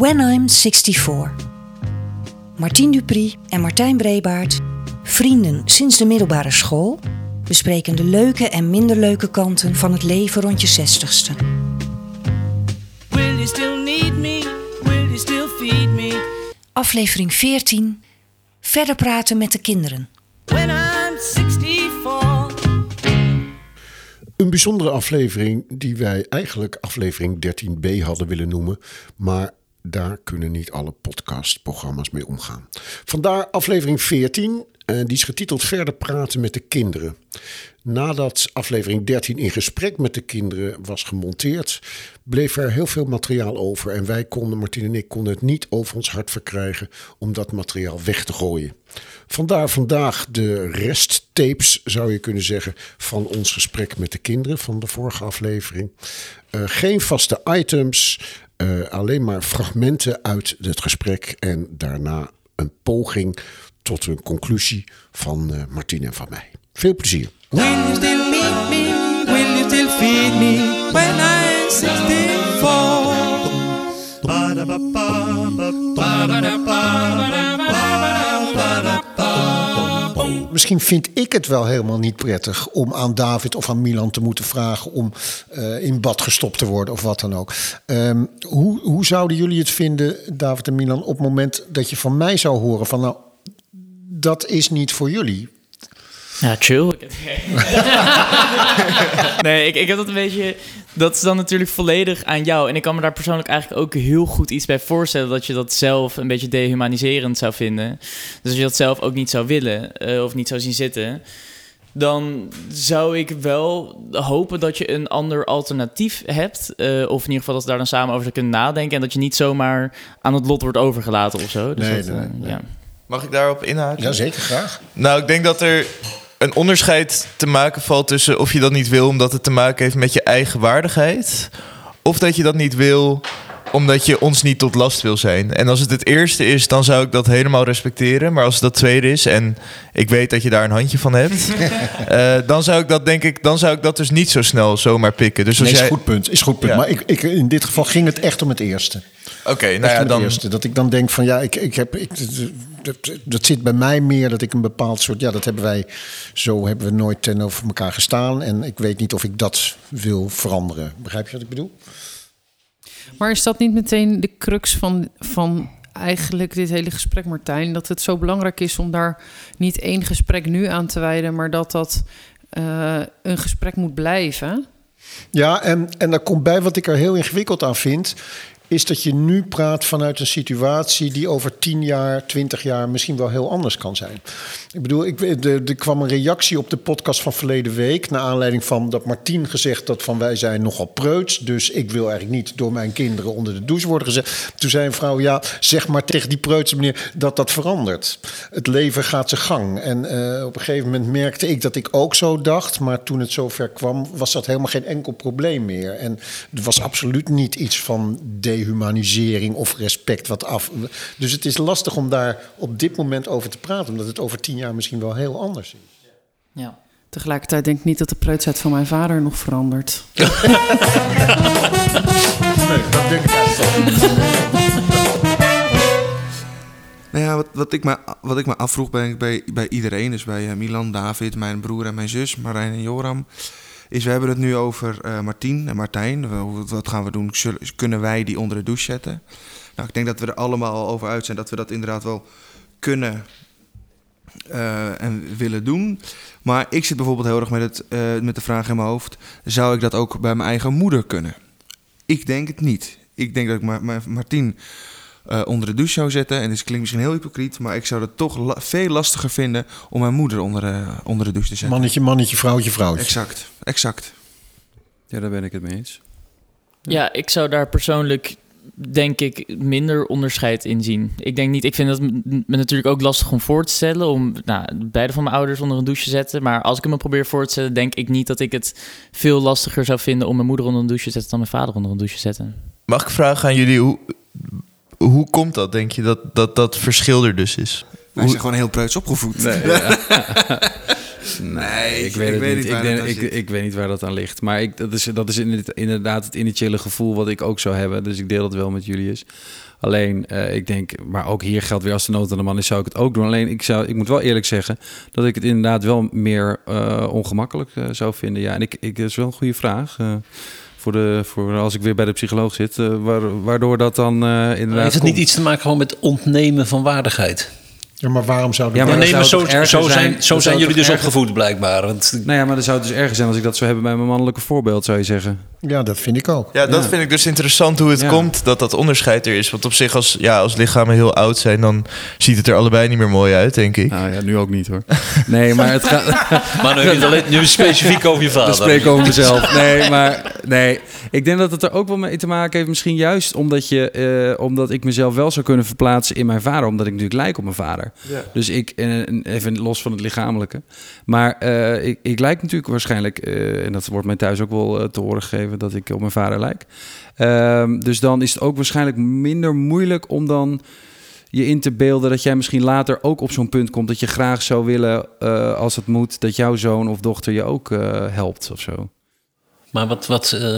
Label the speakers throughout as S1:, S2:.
S1: When I'm 64. Martien Dupri en Martijn Brebaert, vrienden sinds de middelbare school, bespreken de leuke en minder leuke kanten van het leven rond je zestigste.
S2: Will you still need me? Will you still feed me?
S1: Aflevering 14. Verder praten met de kinderen.
S2: When I'm 64.
S3: Een bijzondere aflevering die wij eigenlijk aflevering 13b hadden willen noemen. Maar daar kunnen niet alle podcastprogramma's mee omgaan. Vandaar aflevering 14. En die is getiteld Verder praten met de kinderen. Nadat aflevering 13 in gesprek met de kinderen was gemonteerd, bleef er heel veel materiaal over. En wij konden, Martien en ik, konden het niet over ons hart verkrijgen om dat materiaal weg te gooien. Vandaar vandaag de resttapes, zou je kunnen zeggen, van ons gesprek met de kinderen van de vorige aflevering. Uh, geen vaste items, uh, alleen maar fragmenten uit het gesprek en daarna een poging tot een conclusie van uh, Martien en van mij. Veel plezier.
S2: Will you still need me? Will you still feed me? When I'm 64.
S3: Misschien vind ik het wel helemaal niet prettig om aan David of aan Milan te moeten vragen om uh, in bad gestopt te worden of wat dan ook. Um, hoe, hoe zouden jullie het vinden, David en Milan, op het moment dat je van mij zou horen van nou, dat is niet voor jullie?
S4: Ja, chill. nee, ik, ik heb dat een beetje. Dat is dan natuurlijk volledig aan jou. En ik kan me daar persoonlijk eigenlijk ook heel goed iets bij voorstellen. Dat je dat zelf een beetje dehumaniserend zou vinden. Dus als je dat zelf ook niet zou willen uh, of niet zou zien zitten. Dan zou ik wel hopen dat je een ander alternatief hebt. Uh, of in ieder geval dat we daar dan samen over kunnen nadenken. En dat je niet zomaar aan het lot wordt overgelaten of zo. Dus
S3: nee,
S4: dat,
S3: nee,
S4: uh,
S3: nee.
S4: Ja.
S5: Mag ik daarop inhaken?
S3: Ja, zeker graag.
S5: Nou, ik denk dat er een onderscheid te maken valt tussen of je dat niet wil omdat het te maken heeft met je eigen waardigheid. Of dat je dat niet wil omdat je ons niet tot last wil zijn. En als het het eerste is, dan zou ik dat helemaal respecteren. Maar als het dat tweede is, en ik weet dat je daar een handje van hebt, uh, dan zou ik dat denk ik, dan zou ik dat dus niet zo snel zomaar pikken. Dus als
S3: nee,
S5: jij...
S3: is goed punt. Is goed punt.
S5: Ja.
S3: Maar ik, ik, in dit geval ging het echt om het eerste.
S5: Oké, okay, nou ja, dan.
S3: eerste. Dat ik dan denk van ja, ik, ik heb. Ik, dat, dat zit bij mij meer dat ik een bepaald soort. Ja, dat hebben wij. Zo hebben we nooit tegenover elkaar gestaan. En ik weet niet of ik dat wil veranderen. Begrijp je wat ik bedoel?
S6: Maar is dat niet meteen de crux van, van eigenlijk dit hele gesprek, Martijn? Dat het zo belangrijk is om daar niet één gesprek nu aan te wijden, maar dat dat uh, een gesprek moet blijven?
S3: Ja, en, en daar komt bij wat ik er heel ingewikkeld aan vind is dat je nu praat vanuit een situatie die over 10 jaar, 20 jaar misschien wel heel anders kan zijn. Ik bedoel, ik, er, er kwam een reactie op de podcast van verleden week. Naar aanleiding van dat Martien gezegd dat van wij zijn nogal preuts. Dus ik wil eigenlijk niet door mijn kinderen onder de douche worden gezet. Toen zei een vrouw, ja, zeg maar tegen die preutse meneer dat dat verandert. Het leven gaat zijn gang. En uh, op een gegeven moment merkte ik dat ik ook zo dacht. Maar toen het zover kwam, was dat helemaal geen enkel probleem meer. En er was absoluut niet iets van dehumanisering of respect wat af. Dus het is lastig om daar op dit moment over te praten, omdat het over tien jaar misschien wel heel anders is.
S4: Ja.
S6: Tegelijkertijd denk ik niet dat de preutsheid van mijn vader nog verandert.
S3: nee, dat denk ik eigenlijk
S7: Nou ja, wat, wat, ik me, wat ik me afvroeg bij, bij, bij iedereen, dus bij uh, Milan, David, mijn broer en mijn zus, Marijn en Joram, is we hebben het nu over uh, Martien en Martijn. Wat gaan we doen? Kunnen wij die onder de douche zetten? Nou, ik denk dat we er allemaal over uit zijn dat we dat inderdaad wel kunnen uh, en willen doen. Maar ik zit bijvoorbeeld heel erg met, het, uh, met de vraag in mijn hoofd: zou ik dat ook bij mijn eigen moeder kunnen? Ik denk het niet. Ik denk dat ik Ma Martien uh, onder de douche zou zetten. En dit klinkt misschien heel hypocriet, maar ik zou het toch la veel lastiger vinden om mijn moeder onder de, onder de douche te zetten.
S3: Mannetje, mannetje, vrouwtje, vrouwtje.
S7: Exact, exact.
S8: Ja, daar ben ik het mee eens.
S4: Ja, ja ik zou daar persoonlijk denk ik minder onderscheid in zien. Ik denk niet, ik vind het me natuurlijk ook lastig om voor te stellen om nou, beide van mijn ouders onder een douche te zetten. Maar als ik me probeer voor te stellen, denk ik niet dat ik het veel lastiger zou vinden om mijn moeder onder een douche te zetten dan mijn vader onder een douche te zetten.
S5: Mag ik vragen aan jullie, hoe, hoe komt dat, denk je, dat dat, dat verschil er dus is?
S7: Wij zijn gewoon heel preuts opgevoed.
S8: Nee, ja. nee ik, weet het niet. Ik, denk, ik, ik, weet niet waar dat aan ligt. Maar ik, dat is, dat is inderdaad het initiële gevoel wat ik ook zou hebben. Dus ik deel dat wel met Julius. Alleen, eh, ik denk, maar ook hier geldt weer als de nood aan de man is, zou ik het ook doen. Alleen, ik, zou, ik moet wel eerlijk zeggen dat ik het inderdaad wel meer uh, ongemakkelijk uh, zou vinden. Ja, en ik, ik, dat is wel een goede vraag. Voor, de, voor als ik weer bij de psycholoog zit, waar, waardoor dat dan inderdaad.
S9: Heeft het niet iets te maken gewoon met ontnemen van waardigheid?
S3: Ja, maar waarom zou dat...
S9: Ja, maar nee, maar zo, zo zijn, zo zijn jullie dus erger... opgevoed blijkbaar. Want...
S8: Nou ja, maar dan zou het dus erger zijn als ik dat zou hebben bij mijn mannelijke voorbeeld, zou je zeggen.
S3: Ja, dat vind ik ook.
S5: Ja, dat vind ik dus interessant hoe het komt dat dat onderscheid er is. Want op zich, als, ja, als lichamen heel oud zijn, dan ziet het er allebei niet meer mooi uit, denk ik.
S8: Nou ja, nu ook niet hoor. Nee, maar het gaat...
S9: maar nu, je alleen, nu specifiek over je vader.
S8: Ik spreek over mezelf. Nee, maar nee. Ik denk dat het er ook wel mee te maken heeft. Misschien juist omdat, je, uh, omdat ik mezelf wel zou kunnen verplaatsen in mijn vader. Omdat ik natuurlijk lijk op mijn vader. Ja. Dus ik, even los van het lichamelijke. Maar uh, ik, ik lijk natuurlijk waarschijnlijk, en dat wordt mij thuis ook wel te horen gegeven dat ik op mijn vader lijk. Ehm, dus dan is het ook waarschijnlijk minder moeilijk om dan je in te beelden dat jij misschien later ook op zo'n punt komt dat je graag zou willen, uh, als het moet, dat jouw zoon of dochter je ook uh, helpt of zo.
S9: Maar wat, wat uh,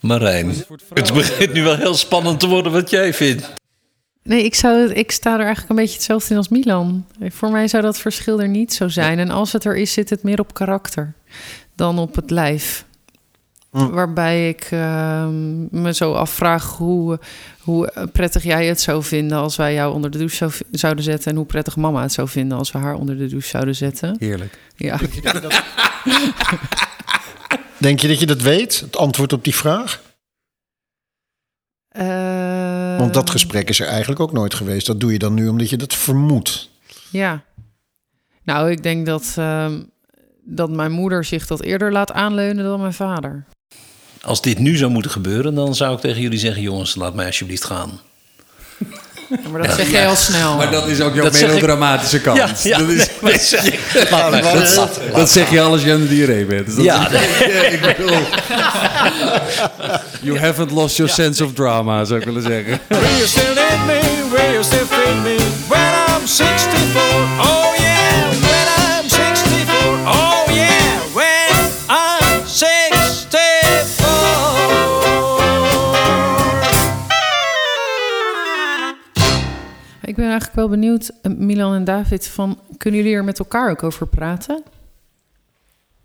S9: Marijn, het begint nu wel heel spannend te worden wat jij vindt.
S6: Nee, ik, zou, ik sta er eigenlijk een beetje hetzelfde in als Milan. Voor mij zou dat verschil er niet zo zijn. En als het er is, zit het meer op karakter dan op het lijf. Hm. Waarbij ik uh, me zo afvraag hoe, hoe prettig jij het zou vinden als wij jou onder de douche zou, zouden zetten. En hoe prettig mama het zou vinden als we haar onder de douche zouden zetten.
S8: Heerlijk.
S6: Ja.
S3: Denk je dat je dat weet? Het antwoord op die vraag?
S6: Uh,
S3: Want dat gesprek is er eigenlijk ook nooit geweest. Dat doe je dan nu omdat je dat vermoedt.
S6: Ja. Nou, ik denk dat, uh, dat mijn moeder zich dat eerder laat aanleunen dan mijn vader.
S9: Als dit nu zou moeten gebeuren, dan zou ik tegen jullie zeggen: jongens, laat mij alsjeblieft gaan.
S6: Ja, maar dat zeg jij al snel.
S8: Maar dat is ook jouw melodramatische ik... kant.
S9: Ja,
S8: dat, is...
S9: nee, zeg... laat
S8: dat, zeg je alles als je aan de diarree bent. Dus dat
S9: ja,
S8: is... ik bedoel... You haven't lost your sense of drama, zou ik willen zeggen. Will you still need me? Will you still feel me? When I'm 64, oh
S6: wel benieuwd, Milan en David, van kunnen jullie er met elkaar ook over praten?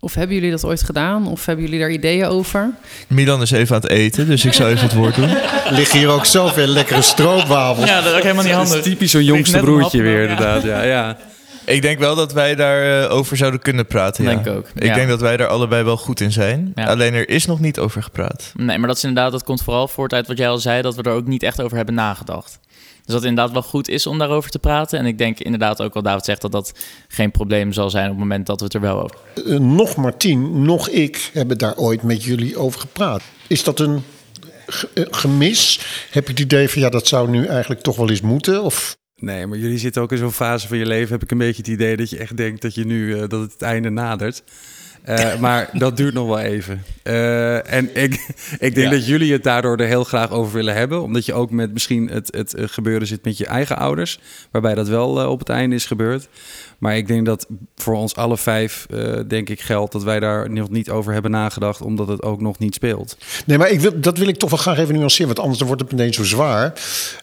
S6: Of hebben jullie dat ooit gedaan? Of hebben jullie daar ideeën over?
S5: Milan is even aan het eten, dus ik zou even het woord doen.
S3: Liggen hier ook zoveel lekkere stroopwafels.
S4: Ja, dat is ook helemaal niet handig.
S8: Dat is typisch zo'n jongste broertje weer, inderdaad. Ja, ja.
S5: Ik denk wel dat wij daarover uh, over zouden kunnen praten.
S4: Denk ja. ook.
S5: Ik
S4: ja.
S5: denk dat wij daar allebei wel goed in zijn.
S4: Ja.
S5: Alleen er is nog niet over gepraat.
S4: Nee, maar dat is inderdaad, dat komt vooral voort uit wat jij al zei, dat we er ook niet echt over hebben nagedacht. Dus dat het inderdaad wel goed is om daarover te praten. En ik denk inderdaad ook wat David zegt, dat dat geen probleem zal zijn op het moment dat we het er wel over
S3: Uh, nog Martien, nog ik hebben daar ooit met jullie over gepraat. Is dat een eh, gemis? Heb je het idee van ja, dat zou nu eigenlijk toch wel eens moeten? Of
S8: Nee, maar jullie zitten ook in zo'n fase van je leven. Heb ik een beetje het idee dat je echt denkt dat je nu uh, dat het, het einde nadert. Uh, maar dat duurt nog wel even. Uh, en ik, ik denk ja. dat jullie het daardoor er heel graag over willen hebben. Omdat je ook met misschien het, het gebeuren zit met je eigen ouders. Waarbij dat wel uh, op het einde is gebeurd. Maar ik denk dat voor ons alle vijf, denk ik, geldt dat wij daar nog niet over hebben nagedacht, omdat het ook nog niet speelt.
S3: Nee, maar ik wil, dat wil ik toch wel graag even nuanceren, want anders wordt het meteen zo zwaar.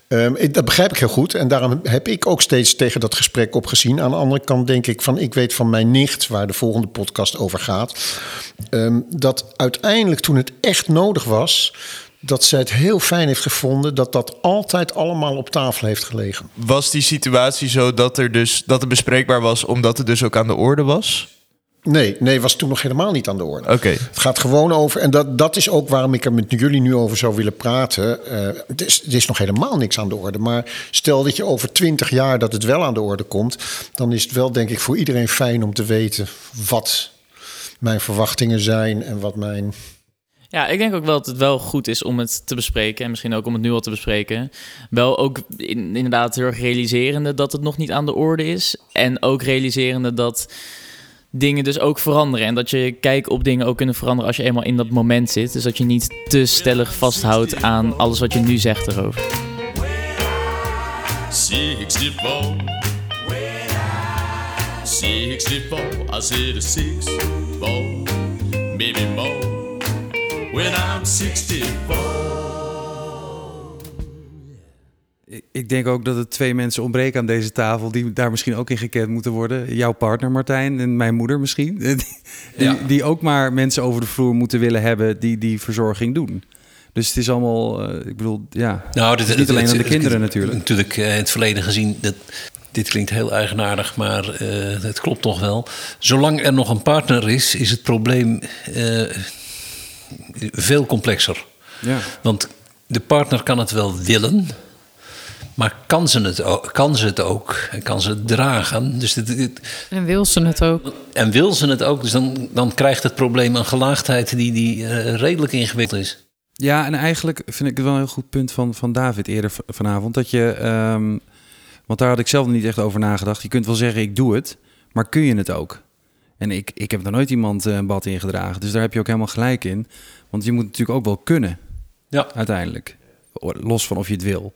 S3: Um, ik, dat begrijp ik heel goed en daarom heb ik ook steeds tegen dat gesprek opgezien. Aan de andere kant denk ik van, ik weet van mijn nicht, waar de volgende podcast over gaat, um, dat uiteindelijk toen het echt nodig was, dat zij het heel fijn heeft gevonden dat dat altijd allemaal op tafel heeft gelegen.
S5: Was die situatie zo dat, er dus, dat het bespreekbaar was omdat het dus ook aan de orde was?
S3: Nee, nee, was toen nog helemaal niet aan de orde.
S5: Oké. Okay.
S3: Het gaat gewoon over, en dat, dat is ook waarom ik er met jullie nu over zou willen praten. Uh, het, is, het is nog helemaal niks aan de orde. Maar stel dat je over twintig jaar dat het wel aan de orde komt, dan is het wel denk ik voor iedereen fijn om te weten wat mijn verwachtingen zijn en wat mijn
S4: ja, ik denk ook wel dat het wel goed is om het te bespreken. En misschien ook om het nu al te bespreken. Wel ook in, inderdaad heel erg realiserende dat het nog niet aan de orde is. En ook realiserende dat dingen dus ook veranderen. En dat je kijk op dingen ook kunnen veranderen als je eenmaal in dat moment zit. Dus dat je niet te stellig vasthoudt aan alles wat je nu zegt erover. Maybe more when I'm 64.
S8: Ik- Ik denk ook dat er twee mensen ontbreken aan deze tafel die daar misschien ook in gekend moeten worden. Jouw partner Martijn en mijn moeder misschien. Die,
S9: Ja.
S8: die ook maar mensen over de vloer moeten willen hebben die die verzorging doen. Dus het is allemaal, eh, ik bedoel, ja.
S9: Nou,
S8: het is niet alleen aan de kinderen natuurlijk.
S9: Natuurlijk eh, in het verleden gezien, dat, dit klinkt heel eigenaardig, maar eh, het klopt toch wel. Zolang er nog een partner is, is het probleem eh, veel complexer.
S8: Ja.
S9: Want de partner kan het wel willen, maar kan ze het ook, kan ze het ook en kan ze het dragen. Dus dit, dit-
S6: En wil ze het ook?
S9: en wil ze het ook, dus dan, dan krijgt het probleem een gelaagdheid die, die eh, redelijk ingewikkeld is.
S8: Ja, en eigenlijk vind ik het wel een heel goed punt van, van David eerder vanavond. Dat je, ehm, want daar had ik zelf niet echt over nagedacht. Je kunt wel zeggen, ik doe het, maar kun je het ook? En ik, ik heb nog nooit iemand eh, een bad ingedragen. Dus daar heb je ook helemaal gelijk in. Want je moet natuurlijk ook wel kunnen,
S9: Ja.
S8: uiteindelijk. Los van of je het wil.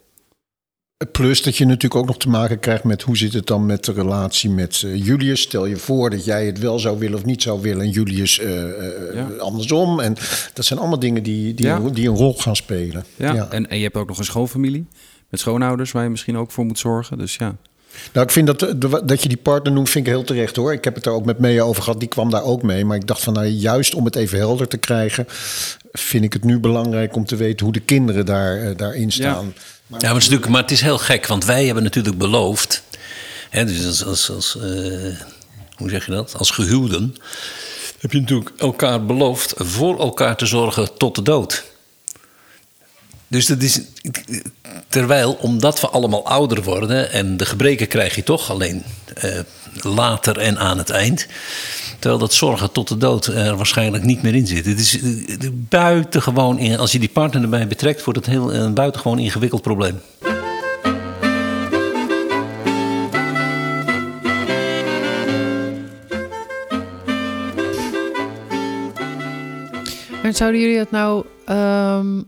S3: Plus dat je natuurlijk ook nog te maken krijgt met hoe zit het dan met de relatie met eh, Julius. Stel je voor dat jij het wel zou willen of niet zou willen en Julius eh,
S8: Ja.
S3: andersom. En dat zijn allemaal dingen die, die,
S8: Ja.
S3: een, die een rol gaan spelen.
S8: Ja. En, en je hebt ook nog een schoonfamilie met schoonouders waar je misschien ook voor moet zorgen. Dus ja.
S3: Nou, ik vind dat, de- dat je die partner noemt, vind ik heel terecht hoor. Ik heb het er ook met Mea over gehad, die kwam daar ook mee. Maar ik dacht van, nou, juist om het even helder te krijgen, vind ik het nu belangrijk om te weten hoe de kinderen daar, eh, daarin staan.
S9: Ja, maar het, is natuurlijk, maar het is heel gek, want wij hebben natuurlijk beloofd. Hè, dus als, als, als, eh, hoe zeg je dat? Als gehuwden. Heb je natuurlijk elkaar beloofd voor elkaar te zorgen tot de dood. Dus dat is. Terwijl, omdat we allemaal ouder worden. en de gebreken krijg je toch alleen eh, later en aan het eind. Terwijl dat zorgen tot de dood er waarschijnlijk niet meer in zit. Het is eh, buitengewoon. in- Als je die partner erbij betrekt, wordt het heel, een buitengewoon ingewikkeld probleem.
S6: En zouden jullie het nou ehm,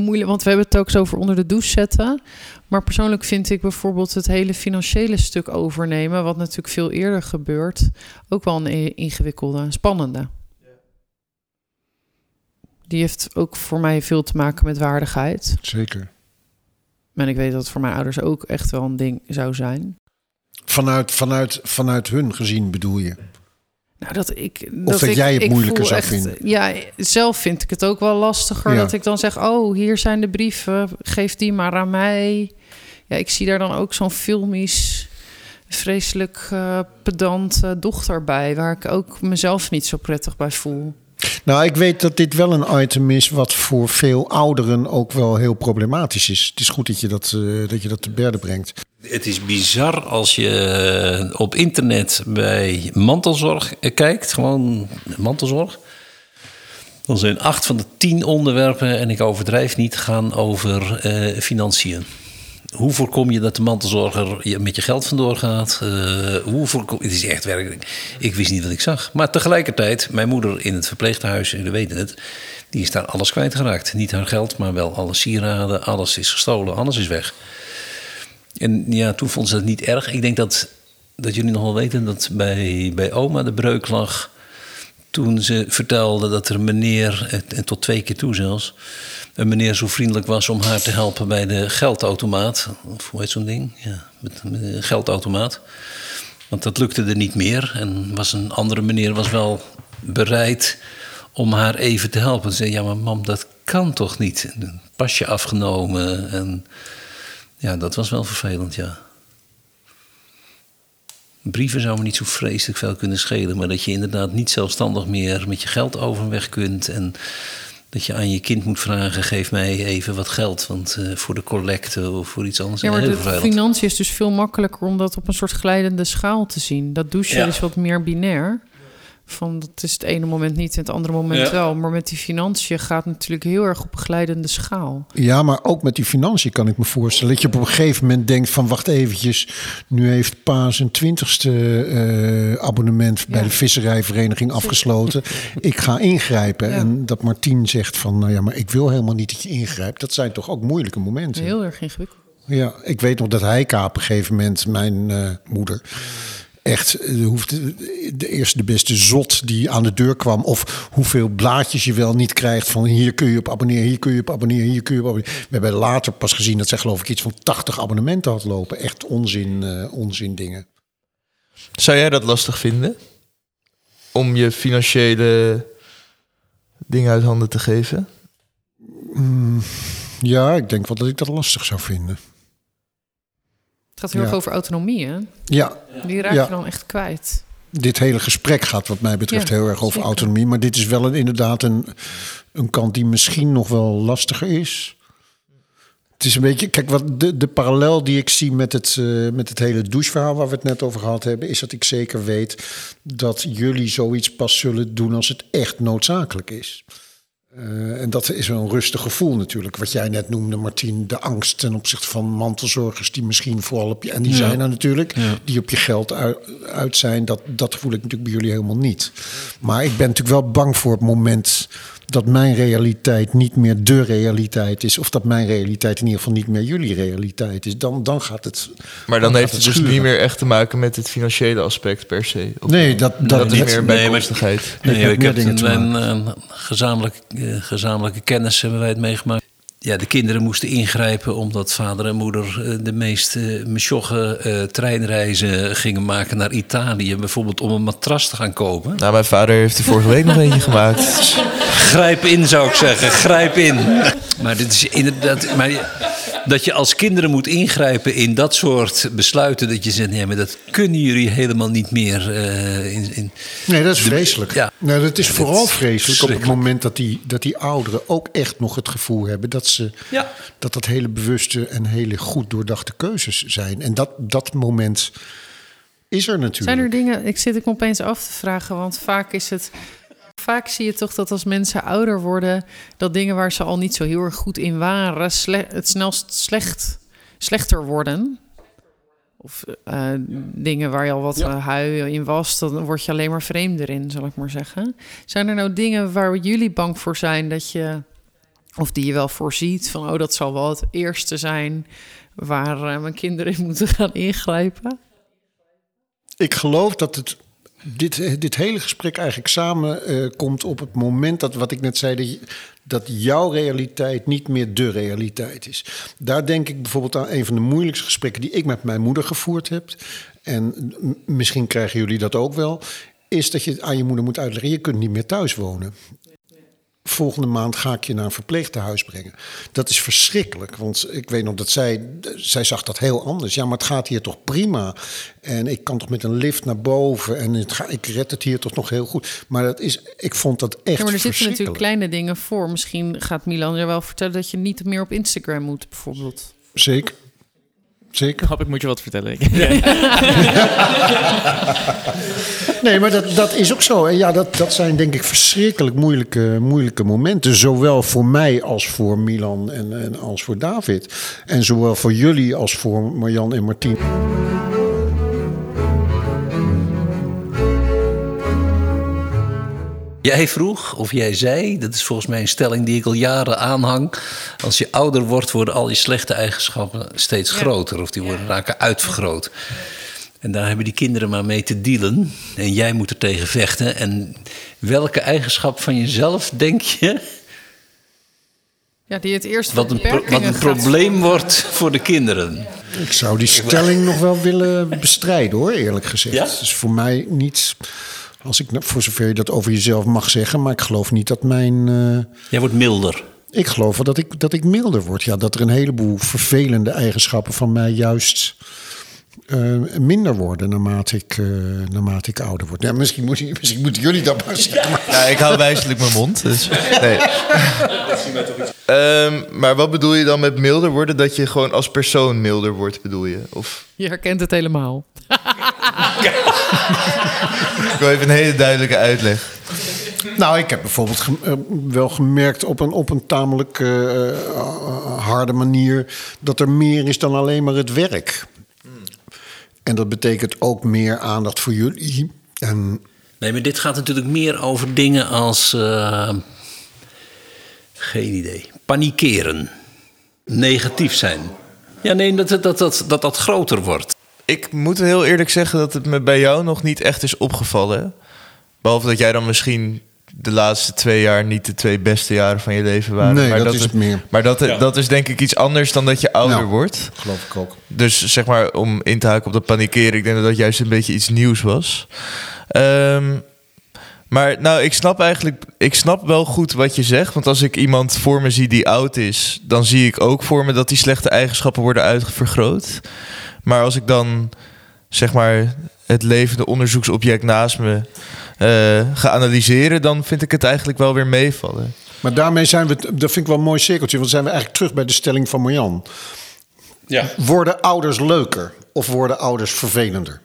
S6: moeilijk... Want we hebben het ook zo over onder de douche zetten. Maar persoonlijk vind ik bijvoorbeeld het hele financiële stuk overnemen... wat natuurlijk veel eerder gebeurt... ook wel een ingewikkelde, een spannende. Die heeft ook voor mij veel te maken met waardigheid.
S3: Zeker.
S6: En ik weet dat het voor mijn ouders ook echt wel een ding zou zijn.
S3: Vanuit, vanuit, vanuit hun gezien bedoel je?
S6: Nou, dat ik.
S3: dat
S6: ik,
S3: jij het moeilijker zou vinden.
S6: Ja, zelf vind ik het ook wel lastiger.
S3: Ja.
S6: Dat ik dan zeg: Oh, hier zijn de brieven. Geef die maar aan mij. Ja, ik zie daar dan ook zo'n filmisch, vreselijk eh, pedant eh, dochter bij. Waar ik ook mezelf niet zo prettig bij voel.
S3: Nou, ik weet dat dit wel een item is wat voor veel ouderen ook wel heel problematisch is. Het is goed dat je dat, eh, dat, je dat te berde brengt.
S9: Het is bizar als je eh, op internet bij mantelzorg eh, kijkt, gewoon mantelzorg. Dan zijn acht van de tien onderwerpen, en ik overdrijf niet, gaan over eh, financiën. Hoe voorkom je dat de mantelzorger met je geld vandoor gaat? Eh, hoe voorkom, het is echt werkelijk. Ik wist niet wat ik zag. Maar tegelijkertijd, mijn moeder in het verpleeghuis, jullie weten het, die is daar alles kwijtgeraakt. Niet haar geld, maar wel alle sieraden. Alles is gestolen, alles is weg. En ja, toen vond ze dat niet erg. Ik denk dat, dat jullie nog wel weten dat bij, bij oma de breuk lag. Toen ze vertelde dat er een meneer, en- tot twee keer toe zelfs, een meneer zo vriendelijk was om haar te helpen bij de geldautomaat. Of hoe heet zo'n ding? Ja, met, geldautomaat. Want dat lukte er niet meer. En was een andere meneer was wel bereid om haar even te helpen. Ze zei, ja maar mam, dat kan toch niet? Een pasje afgenomen en... Ja, dat was wel vervelend, ja. Brieven zou me niet zo vreselijk veel kunnen schelen, maar dat je inderdaad niet zelfstandig meer met je geld overweg kunt en dat je aan je kind moet vragen: geef mij even wat geld, want eh, voor de collecte of voor iets anders.
S6: Ja, maar de financiën is dus veel makkelijker om dat op een soort glijdende schaal te zien. Dat douchen
S9: Ja.
S6: is wat meer binair. Van dat is het ene moment niet en het andere moment
S9: Ja.
S6: wel. Maar met die financiën gaat het natuurlijk heel erg op een glijdende schaal.
S3: Ja, maar ook met die financiën kan ik me voorstellen. Dat je op een gegeven moment denkt van wacht eventjes. Nu heeft Pa zijn twintigste eh, abonnement bij
S6: Ja.
S3: de visserijvereniging afgesloten. Ik ga ingrijpen.
S6: Ja.
S3: En dat Martien zegt van nou ja, maar ik wil helemaal niet dat je ingrijpt. Dat zijn toch ook moeilijke momenten.
S6: Heel erg ingewikkeld.
S3: Ja, ik weet nog dat Heike op een gegeven moment, mijn eh, moeder, echt eh, hoeft de eerste de beste zot die aan de deur kwam. Of hoeveel blaadjes je wel niet krijgt van hier kun je op abonneren, hier kun je op abonneren, hier kun je op abonneren. We hebben later pas gezien dat zij geloof ik iets van 80 abonnementen had lopen. Echt onzin, eh, onzin dingen.
S5: Zou jij dat lastig vinden? Om je financiële dingen uit handen te geven?
S3: Mm, ja, ik denk wel dat ik dat lastig zou vinden.
S6: Het gaat heel erg
S3: Ja.
S6: over autonomie, hè?
S3: Ja,
S6: Die raak
S3: Ja.
S6: je dan echt kwijt.
S3: dit hele gesprek gaat wat mij betreft
S6: Ja,
S3: heel erg over
S6: zeker.
S3: autonomie. Maar dit is wel een, inderdaad een, een kant die misschien nog wel lastiger is. Het is een beetje, kijk, wat de, de parallel die ik zie met het, eh, met het hele doucheverhaal waar we het net over gehad hebben, is dat ik zeker weet dat jullie zoiets pas zullen doen als het echt noodzakelijk is. Eh, en dat is een rustig gevoel natuurlijk. Wat jij net noemde, Martien, de angst ten opzichte van mantelzorgers die misschien vooral op je, en die
S8: Ja.
S3: zijn er natuurlijk,
S8: Ja.
S3: die op je geld uit, uit zijn. Dat, dat voel ik natuurlijk bij jullie helemaal niet. Maar ik ben natuurlijk wel bang voor het moment dat mijn realiteit niet meer de realiteit is. Of dat mijn realiteit in ieder geval niet meer jullie realiteit is. Dan, dan gaat het.
S5: Maar dan heeft het dus niet meer echt te maken met het financiële aspect per se. Of
S3: Nee, dat, dat,
S5: dat is meer bijkomstigheid.
S3: heeft
S9: Nee,
S3: met
S9: ik heb
S3: dingen
S9: een, een, eh, gezamenlijke kennis hebben wij het meegemaakt. Ja, de kinderen moesten ingrijpen omdat vader en moeder eh, de meest uh, eh, treinreizen gingen maken naar Italië. Bijvoorbeeld om een matras te gaan kopen.
S5: Nou, mijn vader heeft er vorige week nog eentje gemaakt.
S9: Grijp in, zou ik zeggen. Grijp in. Maar dit is inderdaad. Maar dat je als kinderen moet ingrijpen in dat soort besluiten. Dat je zegt, nee, maar dat kunnen jullie helemaal niet meer. eh, in, in,
S3: Nee, dat is
S9: de-
S3: vreselijk.
S9: Ja.
S3: Nou, dat is
S9: Ja,
S3: vooral
S9: dat is
S3: vreselijk op het moment dat die, dat die ouderen ook echt nog het gevoel hebben dat ze
S9: Ja.
S3: dat dat hele bewuste en hele goed doordachte keuzes zijn. En dat, dat moment is er natuurlijk.
S6: Zijn er dingen, ik zit ik me opeens af te vragen, want vaak is het. Vaak zie je toch dat als mensen ouder worden, dat dingen waar ze al niet zo heel erg goed in waren, het snelst slecht, slechter worden. Of eh, dingen waar je al wat
S3: Ja.
S6: eh, hui in was, dan word je alleen maar vreemder in, zal ik maar zeggen. Zijn er nou dingen waar jullie bang voor zijn dat je, of die je wel voorziet van, oh, dat zal wel het eerste zijn waar eh, mijn kinderen in moeten gaan ingrijpen?
S3: Ik geloof dat het, dit, dit hele gesprek eigenlijk samen eh, komt op het moment dat, wat ik net zei, dat, dat jouw realiteit niet meer de realiteit is. Daar denk ik bijvoorbeeld aan een van de moeilijkste gesprekken die ik met mijn moeder gevoerd heb. En misschien krijgen jullie dat ook wel. Is dat je aan je moeder moet uitleggen: je kunt niet meer thuis wonen. Volgende maand ga ik je naar een verpleegtehuis brengen. Dat is verschrikkelijk, want ik weet nog dat zij, zij zag dat heel anders. Ja, maar het gaat hier toch prima. En ik kan toch met een lift naar boven en het ga, ik red het hier toch nog heel goed. Maar dat is, ik vond dat echt
S6: Ja, maar er zitten natuurlijk kleine dingen voor. Misschien gaat Milan je wel vertellen dat je niet meer op Instagram moet, bijvoorbeeld.
S3: Zeker. Zeker.
S4: Hap, ik moet je wat vertellen.
S3: Nee, maar dat, dat is ook zo. En ja, dat, dat zijn denk ik verschrikkelijk moeilijke, moeilijke momenten. Zowel voor mij als voor Milan en, en als voor David. En zowel voor jullie als voor Marjan en Martien.
S9: Jij vroeg, of jij zei, dat is volgens mij een stelling die ik al jaren aanhang. Als je ouder wordt, worden al je slechte eigenschappen steeds groter. Of die worden raken uitvergroot. En daar hebben die kinderen maar mee te dealen. En jij moet er tegen vechten. En welke eigenschap van jezelf denk je
S6: Ja, die het eerst
S9: wat een, pro- wat een probleem wordt voor de kinderen?
S3: Ik zou die stelling nog wel willen bestrijden hoor, eerlijk gezegd.
S9: Ja?
S3: Het is voor mij niet, als ik, nou- voor zover je dat over jezelf mag zeggen, maar ik geloof niet dat mijn. eh,
S9: Jij wordt milder.
S3: ik geloof wel dat ik, dat ik milder word. Ja, dat er een heleboel vervelende eigenschappen van mij juist eh, minder worden naarmate ik, eh, naarmate ik ouder word. Ja, misschien, moet, misschien moeten jullie dat maar zeggen. maar-
S5: Ja, ik hou wijselijk mijn mond. Dus, nee. Ehm, maar wat bedoel je dan met milder worden? Dat je gewoon als persoon milder wordt, bedoel je? Of
S6: Je herkent het helemaal.
S5: Ik wil even een hele duidelijke uitleg.
S3: Nou, ik heb bijvoorbeeld gem- eh, wel gemerkt op een, op een tamelijk eh, eh, harde manier dat er meer is dan alleen maar het werk. En dat betekent ook meer aandacht voor jullie. En
S9: Nee, maar dit gaat natuurlijk meer over dingen als. eh, geen idee. Panikeren. Negatief zijn. Ja, nee, dat, dat, dat, dat, dat groter wordt.
S5: Ik moet heel eerlijk zeggen dat het me bij jou nog niet echt is opgevallen. Behalve dat jij dan misschien de laatste twee jaar niet de twee beste jaren van je leven waren.
S3: Nee,
S5: maar
S3: dat is het meer.
S5: Maar dat, dat is denk ik iets anders dan dat je ouder
S3: Ja.
S5: wordt.
S3: Geloof ik ook.
S5: Dus zeg maar, om in te haken op dat panikeren, ik denk dat dat juist een beetje iets nieuws was. Ehm, maar nou, ik snap eigenlijk, ik snap wel goed wat je zegt. Want als ik iemand voor me zie die oud is, dan zie ik ook voor me dat die slechte eigenschappen worden uitvergroot. Maar als ik dan, zeg maar, het levende onderzoeksobject naast me eh, ga analyseren, dan vind ik het eigenlijk wel weer meevallen.
S3: Maar daarmee zijn we, dat vind ik wel een mooi cirkeltje, want zijn we eigenlijk terug bij de stelling van Marjan.
S9: Ja.
S3: Worden ouders leuker of worden ouders vervelender?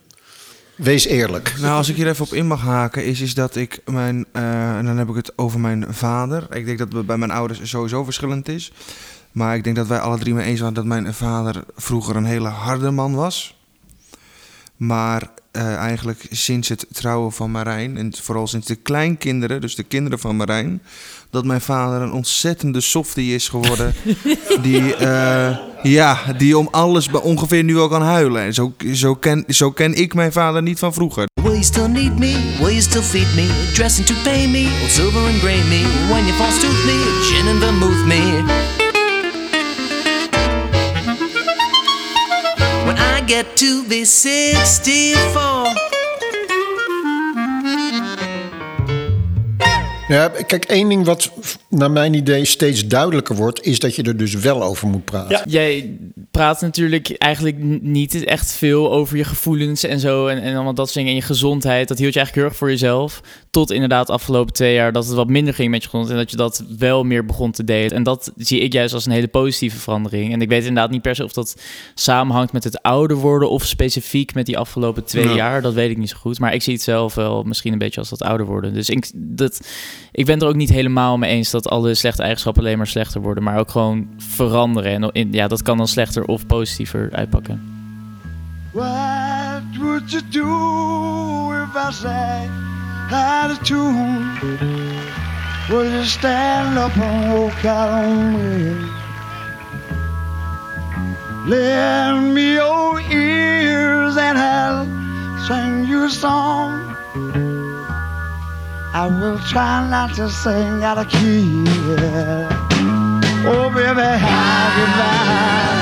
S3: Wees eerlijk.
S7: Nou, als ik hier even op in mag haken, is, is dat ik mijn. eh, en dan heb ik het over mijn vader. Ik denk dat het bij mijn ouders sowieso verschillend is. Maar ik denk dat wij alle drie mee eens waren dat mijn vader vroeger een hele harde man was. Maar eh, eigenlijk sinds het trouwen van Marijn, en vooral sinds de kleinkinderen, dus de kinderen van Marijn, dat mijn vader een ontzettende softie is geworden. die, eh, ja, die om alles bij ongeveer nu al kan huilen. En zo, zo, ken, zo ken ik mijn vader niet van vroeger.
S2: Will you still need me? Will you still feed me? Dressing to pay me? Old silver and gray me? When you false tooth me? Get to be 64
S3: Ja, kijk, één ding wat naar mijn idee steeds duidelijker wordt, is dat je er dus wel over moet praten.
S4: Jij praat natuurlijk eigenlijk niet echt veel over je gevoelens en zo. En, en allemaal dat soort dingen. En je gezondheid. Dat hield je eigenlijk heel erg voor jezelf. Tot inderdaad de afgelopen twee jaar dat het wat minder ging met je gezondheid. En dat je dat wel meer begon te delen. En dat zie ik juist als een hele positieve verandering. En ik weet inderdaad niet per se of dat samenhangt met het ouder worden. Of specifiek met die afgelopen twee
S3: Ja.
S4: jaar. Dat weet ik niet zo goed. Maar ik zie het zelf wel misschien een beetje als dat ouder worden. Dus ik, dat, ik ben er ook niet helemaal mee eens dat alle slechte eigenschappen alleen maar slechter worden. Maar ook gewoon veranderen. En in- ja, dat kan dan slechter of positiever uitpakken.
S10: What would you do if I sang out of tune? Would you stand up and walk out on me? Lend me your ears and I'll sing you a song. I will try not to sing out of key. Oh, baby, how goodbye.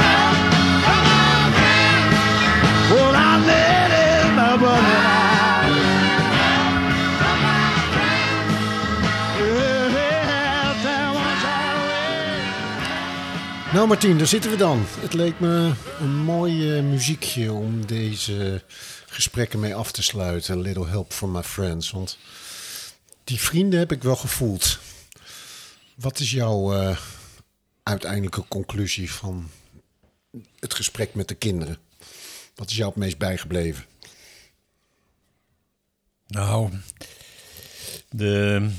S3: Nou Martien, daar zitten we dan. Het leek me een mooi eh, muziekje om deze gesprekken mee af te sluiten. Little help from my friends. Want die vrienden heb ik wel gevoeld. Wat is jouw eh, uiteindelijke conclusie van het gesprek met de kinderen? Wat is jou het meest bijgebleven?
S9: Nou, de,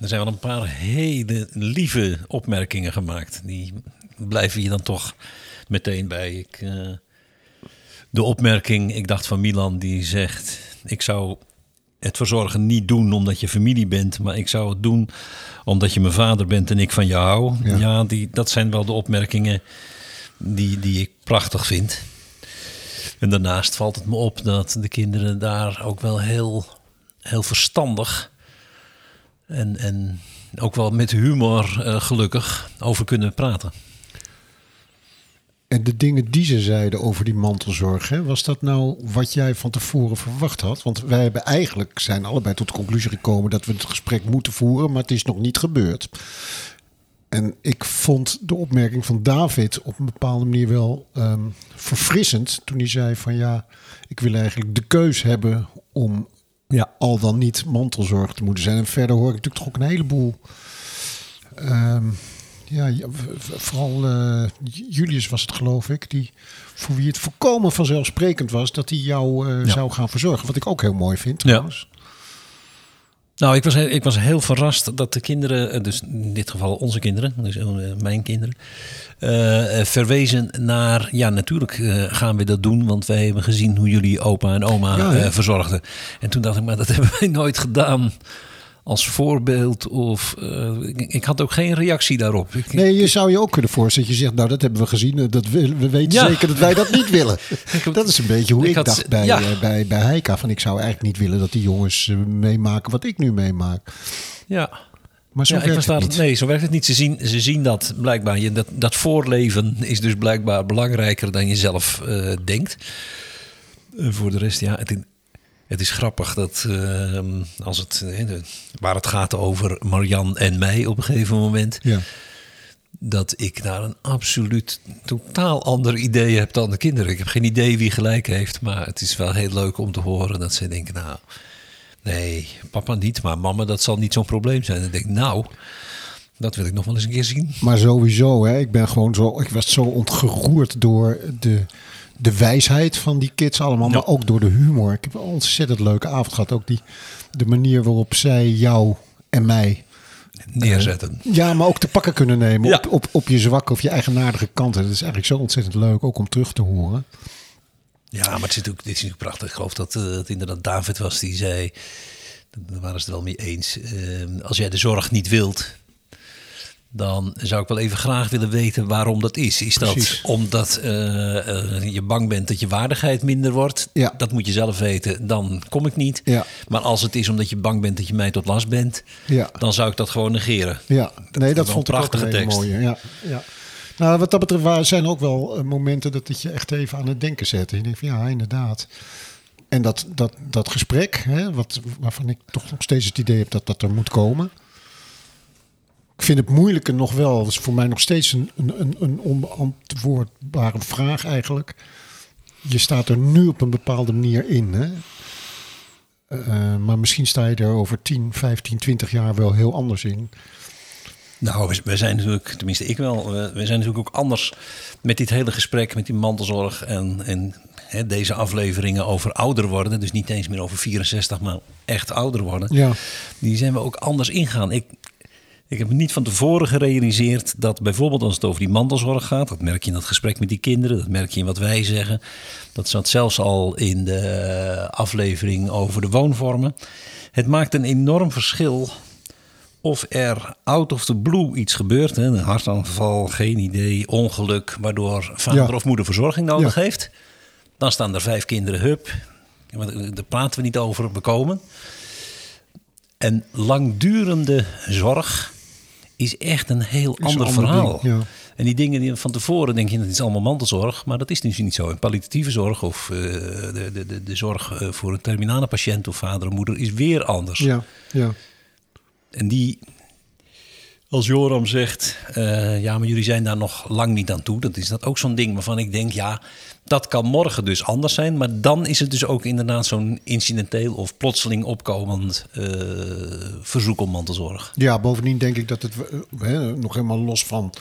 S9: er zijn wel een paar hele lieve opmerkingen gemaakt. Die blijven je dan toch meteen bij. Ik, eh, de opmerking, ik dacht van Milan, die zegt... ik zou het verzorgen niet doen omdat je familie bent... maar ik zou het doen omdat je mijn vader bent en ik van jou hou.
S3: Ja.
S9: Ja, die, dat zijn wel de opmerkingen die, die ik prachtig vind. En daarnaast valt het me op dat de kinderen daar ook wel heel, heel verstandig en, en ook wel met humor eh, gelukkig over kunnen praten.
S3: En de dingen die ze zeiden over die mantelzorg, hè, was dat nou wat jij van tevoren verwacht had? Want wij hebben eigenlijk zijn allebei tot de conclusie gekomen dat we het gesprek moeten voeren, maar het is nog niet gebeurd. En ik vond de opmerking van David op een bepaalde manier wel ehm, verfrissend toen hij zei van ja, ik wil eigenlijk de keus hebben om ja, al dan niet mantelzorg te moeten zijn. En verder hoor ik natuurlijk toch ook een heleboel ehm, ja, ja, vooral eh, Julius was het geloof ik, die voor wie het volkomen vanzelfsprekend was dat hij jou eh,
S9: Ja.
S3: zou gaan verzorgen. Wat ik ook heel mooi vind trouwens.
S9: Nou, ik was, ik was heel verrast dat de kinderen, eh, dus in dit geval onze kinderen, dus mijn kinderen, verwezen naar, ja natuurlijk gaan we dat doen, want wij hebben gezien hoe jullie opa en oma
S3: Ja,
S9: verzorgden. En toen dacht ik, maar dat hebben wij nooit gedaan als voorbeeld. Of, eh, ik, ik had ook geen reactie daarop. Ik,
S3: Nee, je zou je ook kunnen voorstellen dat je zegt, nou dat hebben we gezien, eh, dat we, we weten
S9: Ja.
S3: zeker dat wij dat niet willen. dat is een beetje hoe
S9: Ik had-
S3: dacht bij,
S9: ja.
S3: eh, bij, bij Heika. Van ik zou eigenlijk niet willen dat die jongens meemaken wat ik nu meemaak.
S9: ja.
S3: Maar zo
S9: ja,
S3: werkt het niet.
S9: Nee, zo werkt het niet. Ze zien, ze zien dat blijkbaar. Je, dat, dat voorleven is dus blijkbaar belangrijker dan je zelf denkt. En voor de rest, ja, het, het is grappig dat eh, als het, waar het gaat over Marian en mij op een gegeven moment,
S3: Ja.
S9: dat ik daar een absoluut totaal ander idee heb dan de kinderen. Ik heb geen idee wie gelijk heeft, maar het is wel heel leuk om te horen dat ze denken, nou, nee, papa niet, maar mama, dat zal niet zo'n probleem zijn. En ik denk, nou, dat wil ik nog wel eens een keer zien.
S3: Maar sowieso, hè, ik ben gewoon zo, ik was zo ontgeroerd door de, de wijsheid van die kids allemaal, maar ook door de humor. Ik heb een ontzettend leuke avond gehad. Ook die, de manier waarop zij jou en mij
S9: Neerzetten.
S3: Ja, maar ook te pakken kunnen nemen
S9: Ja.
S3: op, op, op je zwakke of je eigenaardige kanten. Dat is eigenlijk zo ontzettend leuk, ook om terug te horen.
S9: Ja, maar het is natuurlijk, dit is natuurlijk prachtig. Ik geloof dat eh, het inderdaad David was die zei, daar waren ze het wel mee eens. eh, als jij de zorg niet wilt, dan zou ik wel even graag willen weten waarom dat is. Is dat omdat eh, eh, je bang bent dat je waardigheid minder wordt?
S3: Ja.
S9: Dat moet je zelf weten, dan kom ik niet.
S3: Ja.
S9: Maar als het is omdat je bang bent dat je mij tot last bent,
S3: Ja.
S9: dan zou ik dat gewoon negeren.
S3: Ja, nee, dat vond
S9: een
S3: ik ook een
S9: prachtige
S3: hele
S9: tekst.
S3: mooie. Ja, ja. Nou, wat dat betreft zijn ook wel eh, momenten dat het je echt even aan het denken zet. En je denkt van ja, inderdaad. En dat, dat, dat gesprek, hè, wat, waarvan ik toch nog steeds het idee heb dat dat er moet komen. Ik vind het moeilijke nog wel, dat is voor mij nog steeds een, een, een, onbeantwoordbare vraag eigenlijk. Je staat er nu op een bepaalde manier in. Hè? Eh, maar misschien sta je er over 10, 15, 20 jaar wel heel anders in.
S9: Nou, we- we zijn natuurlijk, tenminste ik wel, we, we zijn natuurlijk ook anders met dit hele gesprek, met die mantelzorg en, en hè, deze afleveringen over ouder worden. Dus niet eens meer over 64, maar echt ouder worden.
S3: Ja.
S9: Die zijn we ook anders ingaan. Ik, ik heb me niet van tevoren gerealiseerd dat bijvoorbeeld als het over die mantelzorg gaat, dat merk je in dat gesprek met die kinderen, dat merk je in wat wij zeggen. Dat zat zelfs al in de aflevering over de woonvormen. Het maakt een enorm verschil of er out of the blue iets gebeurt. Hè, een hartaanval, geen idee, ongeluk, waardoor vader
S3: Ja.
S9: of moeder verzorging nodig
S3: Ja.
S9: heeft. Dan staan er vijf kinderen, hup. Eh, Daar praten we niet over, bekomen. En langdurende zorg is echt een heel
S3: een
S9: ander verhaal.
S3: ding, ja.
S9: En die dingen die van tevoren denk je dat is allemaal mantelzorg, maar dat is dus niet zo. En palliatieve zorg of eh, de, de, de, de zorg eh, voor een terminale patiënt of vader en moeder is weer anders.
S3: Ja, ja.
S9: En die, als Joram zegt, eh, ja, maar jullie zijn daar nog lang niet aan toe. Dat is dat ook zo'n ding waarvan ik denk, ja, dat kan morgen dus anders zijn. Maar dan is het dus ook inderdaad zo'n incidenteel of plotseling opkomend eh, verzoek om mantelzorg.
S3: Ja, bovendien denk ik dat het eh, hè, nog helemaal los van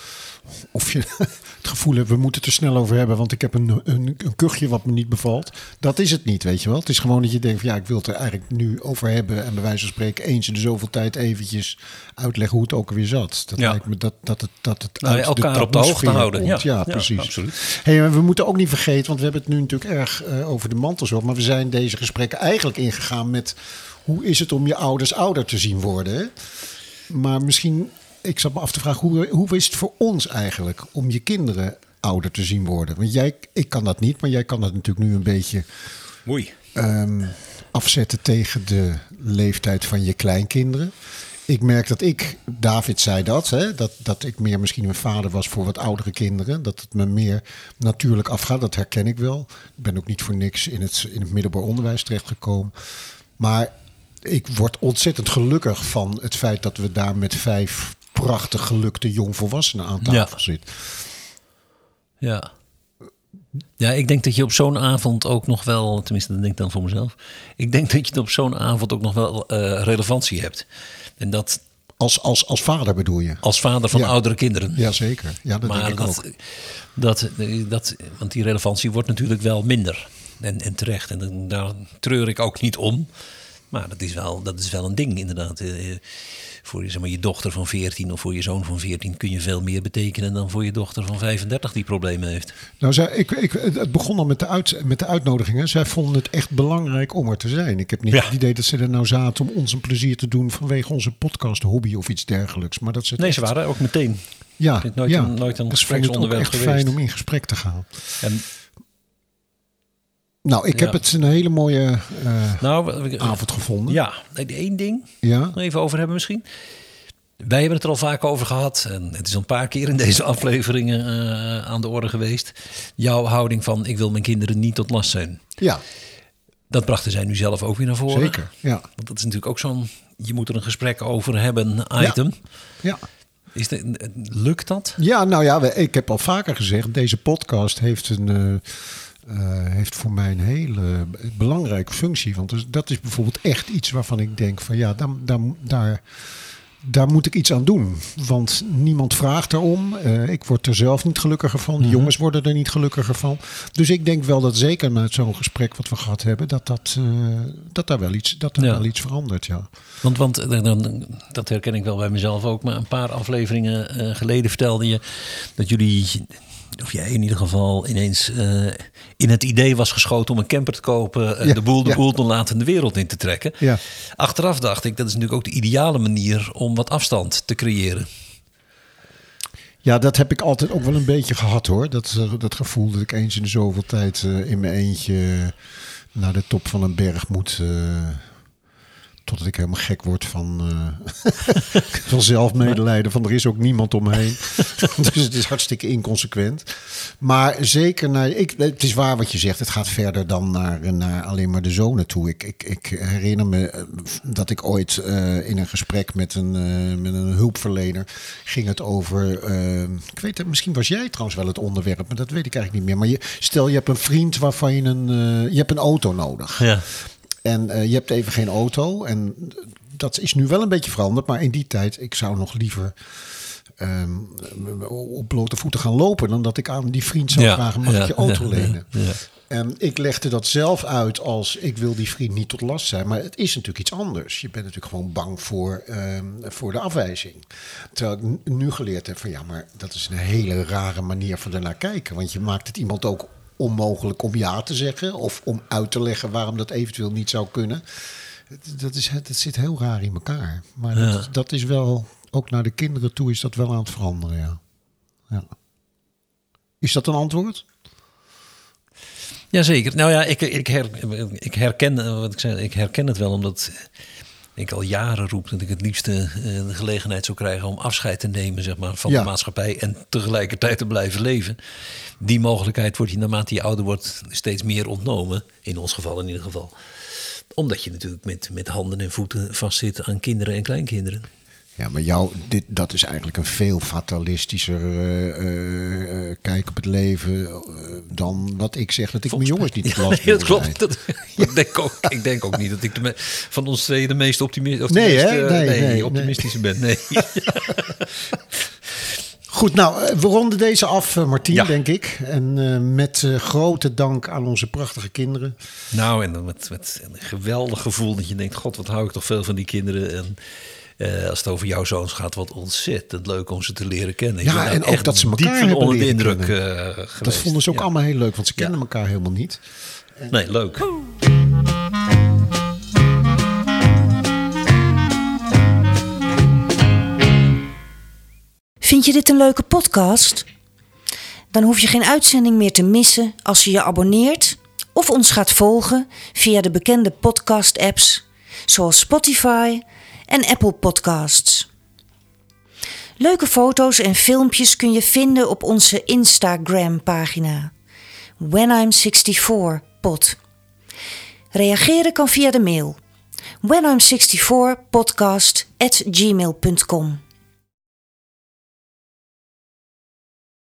S3: of je het gevoel hebt, we moeten het er snel over hebben, want ik heb een, een, een kuchje wat me niet bevalt. Dat is het niet, weet je wel. Het is gewoon dat je denkt, van, ja, ik wil het er eigenlijk nu over hebben en bij wijze van spreken eens in de zoveel tijd eventjes uitleggen hoe het ook weer zat. Dat
S9: Ja.
S3: lijkt me dat, dat het, dat het
S9: Nou,
S3: uit
S9: elkaar op de hoogte houden. Ja,
S3: Ja,
S9: ja,
S3: precies.
S9: absoluut.
S3: Hey, we moeten ook niet vergeten, want we hebben het nu natuurlijk erg eh, over de mantelzorg, maar we zijn deze gesprekken eigenlijk ingegaan met hoe is het om je ouders ouder te zien worden. Hè? Maar misschien, ik zat me af te vragen, hoe, hoe is het voor ons eigenlijk om je kinderen ouder te zien worden? Want jij, ik kan dat niet, maar jij kan dat natuurlijk nu een beetje ehm, afzetten tegen de leeftijd van je kleinkinderen. Ik merk dat ik, David zei dat, hè, dat, dat ik meer misschien een vader was voor wat oudere kinderen. Dat het me meer natuurlijk afgaat, dat herken ik wel. Ik ben ook niet voor niks in het, in het middelbaar onderwijs terechtgekomen. Maar ik word ontzettend gelukkig van het feit dat we daar met vijf prachtig gelukte jongvolwassenen aan tafel
S9: Ja.
S3: zitten.
S9: Ja. Ja, ik denk dat je op zo'n avond ook nog wel, tenminste dat denk ik dan voor mezelf. Ik denk dat je op zo'n avond ook nog wel eh, relevantie hebt. En dat
S3: Als, als, als vader bedoel je?
S9: als vader van
S3: Ja.
S9: oudere kinderen.
S3: Jazeker, ja, dat
S9: maar
S3: denk ik
S9: dat,
S3: ook.
S9: Dat, dat, want die relevantie wordt natuurlijk wel minder. En, en terecht. En dan- daar treur ik ook niet om. Maar dat is wel, dat is wel een ding, inderdaad. Voor je, zeg maar, je dochter van 14 of voor je zoon van 14 kun je veel meer betekenen dan voor je dochter van 35 die problemen heeft.
S3: Nou, zij, ik, ik, het begon al met de, uit, met de uitnodigingen. Zij vonden het echt belangrijk om er te zijn. Ik heb niet
S9: Ja.
S3: het idee dat ze er nou zaten om ons een plezier te doen vanwege onze podcast hobby of iets dergelijks. Maar dat ze
S9: Nee,
S3: echt-
S9: ze waren ook meteen.
S3: Ja,
S9: nooit
S3: ja.
S9: een- nooit een
S3: Dus ik vond het
S9: gespreksonderwerp geweest.
S3: fijn om in gesprek te gaan.
S9: En,
S3: Nou, ik heb
S9: Ja.
S3: het een hele mooie eh,
S9: nou,
S3: avond gevonden.
S9: ja, één ding
S3: Ja.
S9: even over hebben misschien. Wij hebben het er al vaak over gehad. En het is al een paar keer in deze afleveringen eh, aan de orde geweest. Jouw houding van ik wil mijn kinderen niet tot last zijn.
S3: Ja,
S9: Dat brachten zij nu zelf ook weer naar voren.
S3: zeker. Ja.
S9: Want dat is natuurlijk ook zo'n je moet er een gesprek over hebben item.
S3: Ja.
S9: Is de, lukt dat?
S3: Ja, nou ja, ik heb al vaker gezegd, deze podcast heeft, een, eh, heeft voor mij een hele belangrijke functie. Want dus- dat is bijvoorbeeld echt iets waarvan ik denk van ja, daar, daar, daar, daar moet ik iets aan doen. Want niemand vraagt erom. Eh, ik word er zelf niet gelukkiger van. De jongens worden er niet gelukkiger van. Dus ik denk wel dat zeker na zo'n gesprek wat we gehad hebben, dat, dat, eh, dat daar wel iets, dat daar
S9: Ja.
S3: wel iets verandert. Ja.
S9: Want, want eh, dat herken ik wel bij mezelf ook. Maar een paar afleveringen eh, geleden vertelde je dat jullie, of jij in ieder geval, ineens eh, in het idee was geschoten om een camper te kopen. en
S3: Ja,
S9: de boel de
S3: ja.
S9: boel te laten de wereld in te trekken.
S3: Ja.
S9: Achteraf dacht ik, dat is natuurlijk ook de ideale manier om wat afstand te creëren.
S3: Ja, dat heb ik altijd ook wel een beetje gehad hoor. Dat, eh, dat gevoel dat ik eens in zoveel tijd eh, in mijn eentje naar de top van een berg moet. Totdat ik helemaal gek word van, eh van zelfmedelijden. Van er is ook niemand omheen. dus het is hartstikke inconsequent. Maar zeker naar. Ik, het is waar wat je zegt. Het gaat verder dan naar, naar alleen maar de zone toe. Ik, ik, ik herinner me eh, dat ik ooit eh, in een gesprek met een, met een hulpverlener ging het over. ik weet het, misschien was jij trouwens wel het onderwerp, maar dat weet ik eigenlijk niet meer. Maar je, stel je hebt een vriend waarvan je een. je hebt een auto nodig.
S9: Ja.
S3: En eh, je hebt even geen auto. En dat is nu wel een beetje veranderd. Maar in die tijd, ik zou nog liever ehm, op blote voeten gaan lopen. Dan dat ik aan die vriend zou
S9: Ja,
S3: vragen, mag
S9: ja,
S3: ik je auto
S9: ja,
S3: lenen? En ik legde dat zelf uit als ik wil die vriend niet tot last zijn. Maar het is natuurlijk iets anders. Je bent natuurlijk gewoon bang voor, ehm, voor de afwijzing. Terwijl ik nu geleerd heb van ja, maar dat is een hele rare manier van ernaar kijken. Want je maakt het iemand ook onmogelijk om ja te zeggen. Of om uit te leggen waarom dat eventueel niet zou kunnen. Dat, is, het zit heel raar in elkaar. Maar dat,
S9: Ja.
S3: dat is wel, ook naar de kinderen toe is dat wel aan het veranderen, ja. ja. Is dat een antwoord?
S9: Jazeker. Nou ja, ik, ik, her, ik, herken, wat ik, zei, ik herken het wel omdat ik al jaren roep dat ik het liefste eh, de gelegenheid zou krijgen om afscheid te nemen zeg maar, van
S3: Ja.
S9: de maatschappij en tegelijkertijd te blijven leven. Die mogelijkheid wordt je naarmate je ouder wordt steeds meer ontnomen. In ons geval in ieder geval. Omdat je natuurlijk met, met handen en voeten vastzit aan kinderen en kleinkinderen.
S3: Ja, maar jou, dit, dat is eigenlijk een veel fatalistischer eh, eh, eh, kijk op het leven dan wat ik zeg dat ik mijn jongens niet
S9: Ja, nee, dat klopt. ik, denk ook, ik denk ook niet dat ik de me- van ons twee de meest optimi of de
S3: Nee,
S9: meest, eh,
S3: Nee, nee,
S9: optimistische ben. Nee.
S3: Goed, nou, we ronden deze af, Martien,
S9: Ja.
S3: denk ik. En eh, met grote dank aan onze prachtige kinderen.
S9: Nou, en dan met, met een geweldig gevoel dat je denkt... God, wat hou ik toch veel van die kinderen. En eh, als het over jouw zoons gaat, wat ontzettend leuk om ze te leren kennen.
S3: Ja,
S9: ben nou
S3: en ook
S9: echt
S3: dat ze
S9: diep
S3: elkaar hebben
S9: onder de indruk eh,
S3: Dat vonden ze ook
S9: Ja.
S3: allemaal heel leuk, want ze kennen elkaar helemaal niet.
S9: Nee, leuk.
S1: Vind je dit een leuke podcast? Dan hoef je geen uitzending meer te missen als je je abonneert of ons gaat volgen via de bekende podcast-apps zoals Spotify en Apple Podcasts. Leuke foto's en filmpjes kun je vinden op onze Instagram-pagina When I'm 64 pod. Reageren kan via de mail whenI'm64podcast at gmail.com.